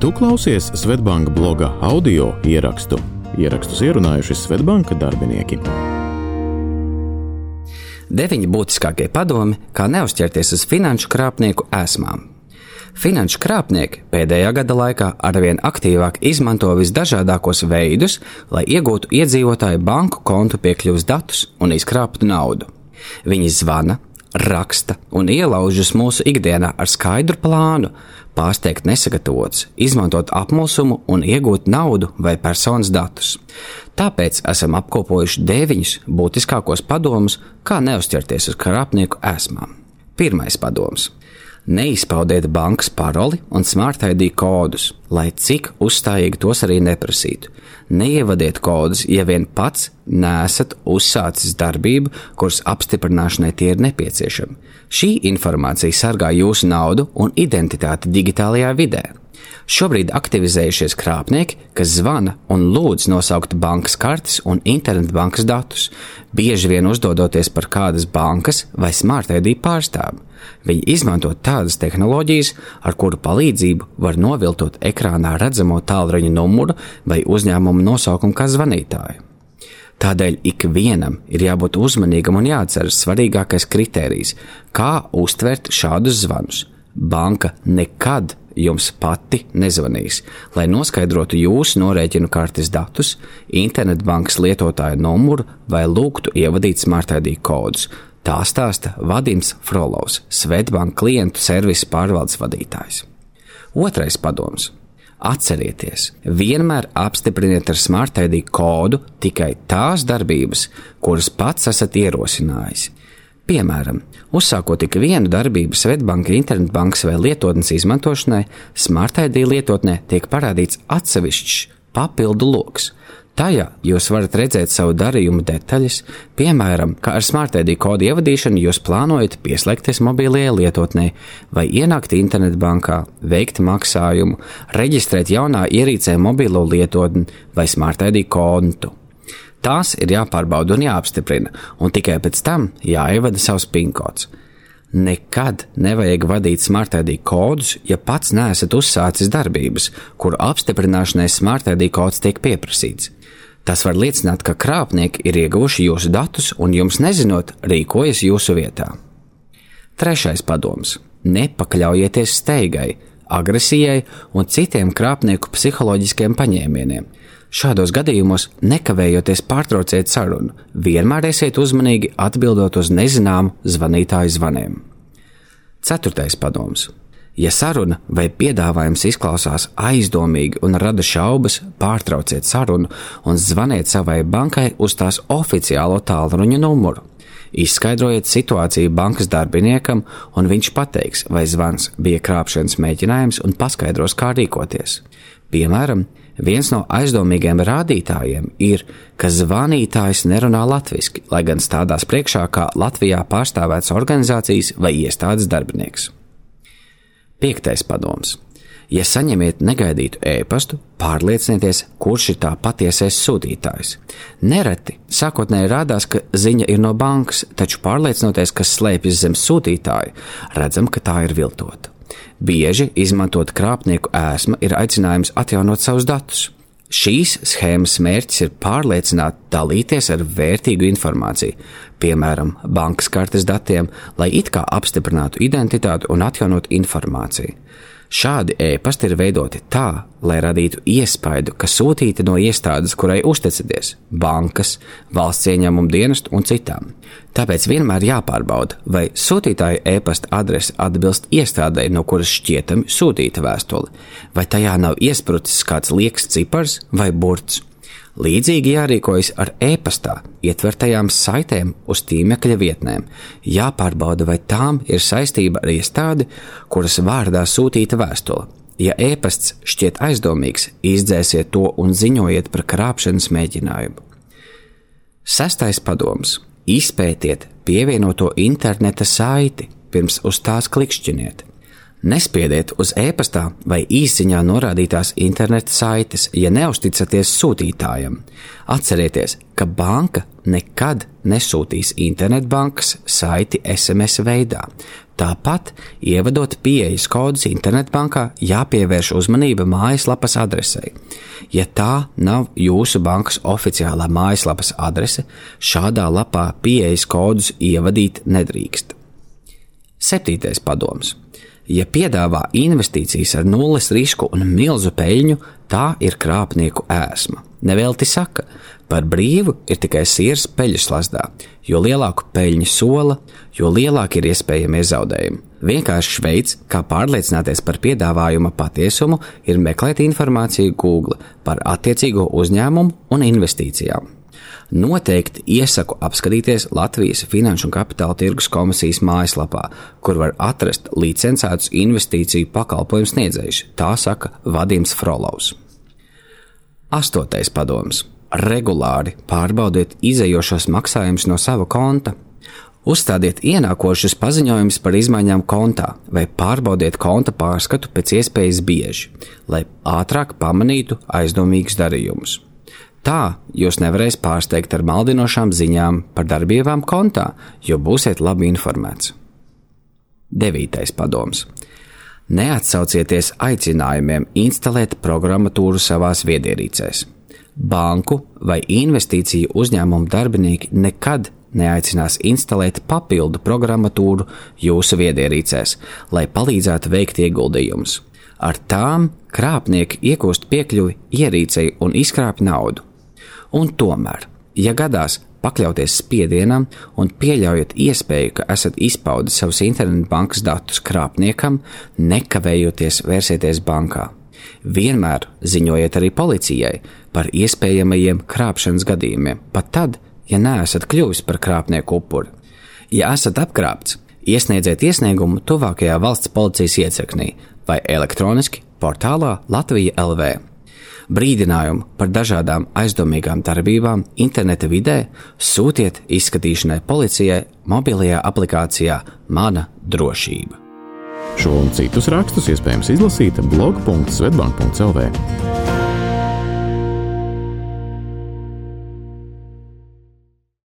Tu klausies Svetbanka bloga audio ierakstu. Ierakstus ierunājuši Svetbanka darbinieki. Deviņi būtiskākie padomi, kā neuzķerties uz finanšu krāpnieku esmām. Finanšu krāpnieki pēdējā gada laikā arvien aktīvāk izmanto visdažādākos veidus, lai iegūtu iedzīvotāju banku kontu piekļuves datus un izkrāptu naudu. Viņi zvana, raksta un ielaužas mūsu ikdienā ar skaidru plānu, pārsteigt nesagatavots, izmantot apmulsumu un iegūt naudu vai personas datus. Tāpēc esam apkopojuši deviņus būtiskākos padomus, kā neuzķerties uz krāpnieku esmām. Pirmais padoms Neizpaudiet bankas paroli un smart ID kodus, lai cik uzstājīgi tos arī neprasītu. Neievadiet kodus, ja vien pats nesat uzsācis darbību, kuras apstiprināšanai tie ir nepieciešami. Šī informācija sargā jūsu naudu un identitāti digitālajā vidē. Šobrīd aktivizējušies krāpnieki, kas zvana un lūdz nosaukt bankas kartes un internetbankas datus, bieži vien uzdodoties par kādas bankas vai smartēdī pārstāvu. Viņi izmanto tādas tehnoloģijas, ar kuru palīdzību var noviltot ekrānā redzamo tālruņa numuru vai uzņēmumu nosaukumu kā zvanītāju. Tādēļ ikvienam ir jābūt uzmanīgam un jāatceras svarīgākais kritērijs, kā uztvert šādus zvanus. Banka nekad jums pati nezvanīs, lai noskaidrotu jūsu norēķinu kartes datus, internetbankas lietotāja numuru vai lūgtu ievadīt smartID kodus. Tā stāsta Vadims Frolovs, Svetbanka klientu servisa pārvaldes vadītājs. Otrais padoms. Atcerieties, vienmēr apstipriniet ar smartID kodu tikai tās darbības, kuras pats esat ierosinājis. Piemēram, uzsākot tik vienu darbību Svetbanka internetbankas vai lietotnes izmantošanai, Smart ID lietotnē tiek parādīts atsevišķs papildu lokus. Tajā jūs varat redzēt savu darījumu detaļas, piemēram, kā ar Smart ID kodu ievadīšanu jūs plānojat pieslēgties mobilajai lietotnē vai ienākt internetbankā, veikt maksājumu, reģistrēt jaunā ierīcē mobilo lietotni vai Smart ID kontu. Tās ir jāpārbauda un jāapstiprina, un tikai pēc tam jāievada savs pinkods. Nekad nevajag vadīt smartēdī kodus, ja pats neesat uzsācis darbības, kuru apstiprināšanai smartēdī kods tiek pieprasīts. Tas var liecināt, ka krāpnieki ir ieguvuši jūsu datus un jums nezinot, rīkojas jūsu vietā. Trešais padoms - nepakļaujieties steigai, agresijai un citiem krāpnieku psiholoģiskiem paņēmieniem Šādos gadījumos nekavējoties pārtrauciet sarunu, vienmēr esiet uzmanīgi atbildot uz nezināmu zvanītāju zvaniem. Ceturtais padoms. Ja saruna vai piedāvājums izklausās aizdomīgi un rada šaubas, pārtrauciet sarunu un zvaniet savai bankai uz tās oficiālo tālruņa numuru. Izskaidrojiet situāciju bankas darbiniekam, un viņš pateiks, vai zvans bija krāpšanas mēģinājums un paskaidros, kā rīkoties. Piemēram, Viens no aizdomīgiem rādītājiem ir, ka zvanītājs nerunā latviešu, lai gan stādās priekšā kā Latvijā pārstāvēts organizācijas vai iestādes darbinieks. Piektais padoms. Ja saņemiet negaidītu ēpastu, pārliecinieties, kurš ir tā patiesais sūtītājs. Nereti sākotnēji rādās, ka ziņa ir no bankas, taču pārliecinoties, kas slēpjas zem sūtītāja, redzam, ka tā ir viltota. Bieži izmantot krāpnieku ēsma ir aicinājums atjaunot savus datus. Šīs schēmas mērķis ir pārliecināt, dalīties ar vērtīgu informāciju, piemēram, bankas kartes datiem, lai it kā apstiprinātu identitāti un atjaunot informāciju. Šādi ēpasti ir veidoti tā, lai radītu iespaidu, ka sūtīti no iestādes, kurai uzticaties - bankas, valsts ieņēmuma dienestu un citām. Tāpēc vienmēr jāpārbauda, vai sūtītāja ēpasta adrese atbilst iestādei, no kuras šķietami sūtīta vēstule, vai tajā nav iesprucis kāds liekas cipars vai burts. Līdzīgi jārīkojas ar e-pastā ietvertajām saitēm uz tīmekļa vietnēm. Jāpārbauda, vai tām ir saistība ar iestādi, kuras vārdā sūtīta vēstule. Ja e-pasts šķiet aizdomīgs, izdzēsiet to un ziņojiet par krāpšanas mēģinājumu. Sestais padoms - izpētiet pievienoto interneta saiti, pirms uz tās klikšķiniet. Nespiediet uz e-pastā vai īsiņā norādītās interneta saites, ja neusticaties sūtītājam. Atcerieties, ka banka nekad nesūtīs internetbankas saiti SMS veidā. Tāpat, ievadot pieejas kodus internetbankā, jāpievērš uzmanība mājaslapas adresei. Ja tā nav jūsu bankas oficiālā mājaslapas adrese, šādā lapā pieejas kodus ievadīt nedrīkst. Septītais padoms ja piedāvā investīcijas ar nulles risku un milzu peļņu, tā ir krāpnieku ēsma. Nevelti saka, par brīvu ir tikai sirs peļņas lasdā. Jo lielāku peļņu sola, jo lielāki ir iespējami zaudējumi. Vienkāršs veids, kā pārliecināties par piedāvājuma patiesumu, ir meklēt informāciju Google par attiecīgo uzņēmumu un investīcijām. Noteikti iesaku apskatīties Latvijas Finanšu un Kapitāla tirgus komisijas mājaslapā, kur var atrast licencētus investīciju pakalpojumu sniedzējus. Tā saka Vadims Frolovs. Astotais padoms - regulāri pārbaudiet izējošos maksājumus no sava konta. Uzstādiet ienākošus paziņojumus par izmaiņām kontā, vai pārbaudiet konta pārskatu pēc iespējas bieži, lai ātrāk pamanītu aizdomīgus darījumus. Tā jūs nevarēsiet pārsteigt ar maldinošām ziņām par darbībām kontā, jo būsiet labi informēts. Devītais padoms. Neatsaucieties aicinājumiem instalēt programmatūru savās viedierīcēs. Banku vai investīciju uzņēmumu darbinieki nekad neaicinās instalēt papildu programmatūru jūsu viedierīcēs, lai palīdzētu veikt ieguldījumus. Ar tām krāpnieki iegūst piekļuvi ierīcei un izkrāpj naudu. Un tomēr, ja gadās pakļauties spiedienam un pieļaujat iespēju, ka esat izpaudis savus internetbankas datus krāpniekam, nekavējoties vērsieties bankā. Vienmēr ziņojiet arī policijai par iespējamajiem krāpšanas gadījumiem, pat tad, ja neesat kļuvis par krāpnieku upuri. Ja esat apkrāpts, iesniedziet iesniegumu tuvākajā valsts policijas iecirknī vai elektroniski portālā Latvija LV. Brīdinājumu par dažādām aizdomīgām darbībām interneta vidē sūtiet izskatīšanai policijai mobilajā aplikācijā Mana drošība. Šo un citus rakstus iespējams izlasīt blog.svetbank.cl.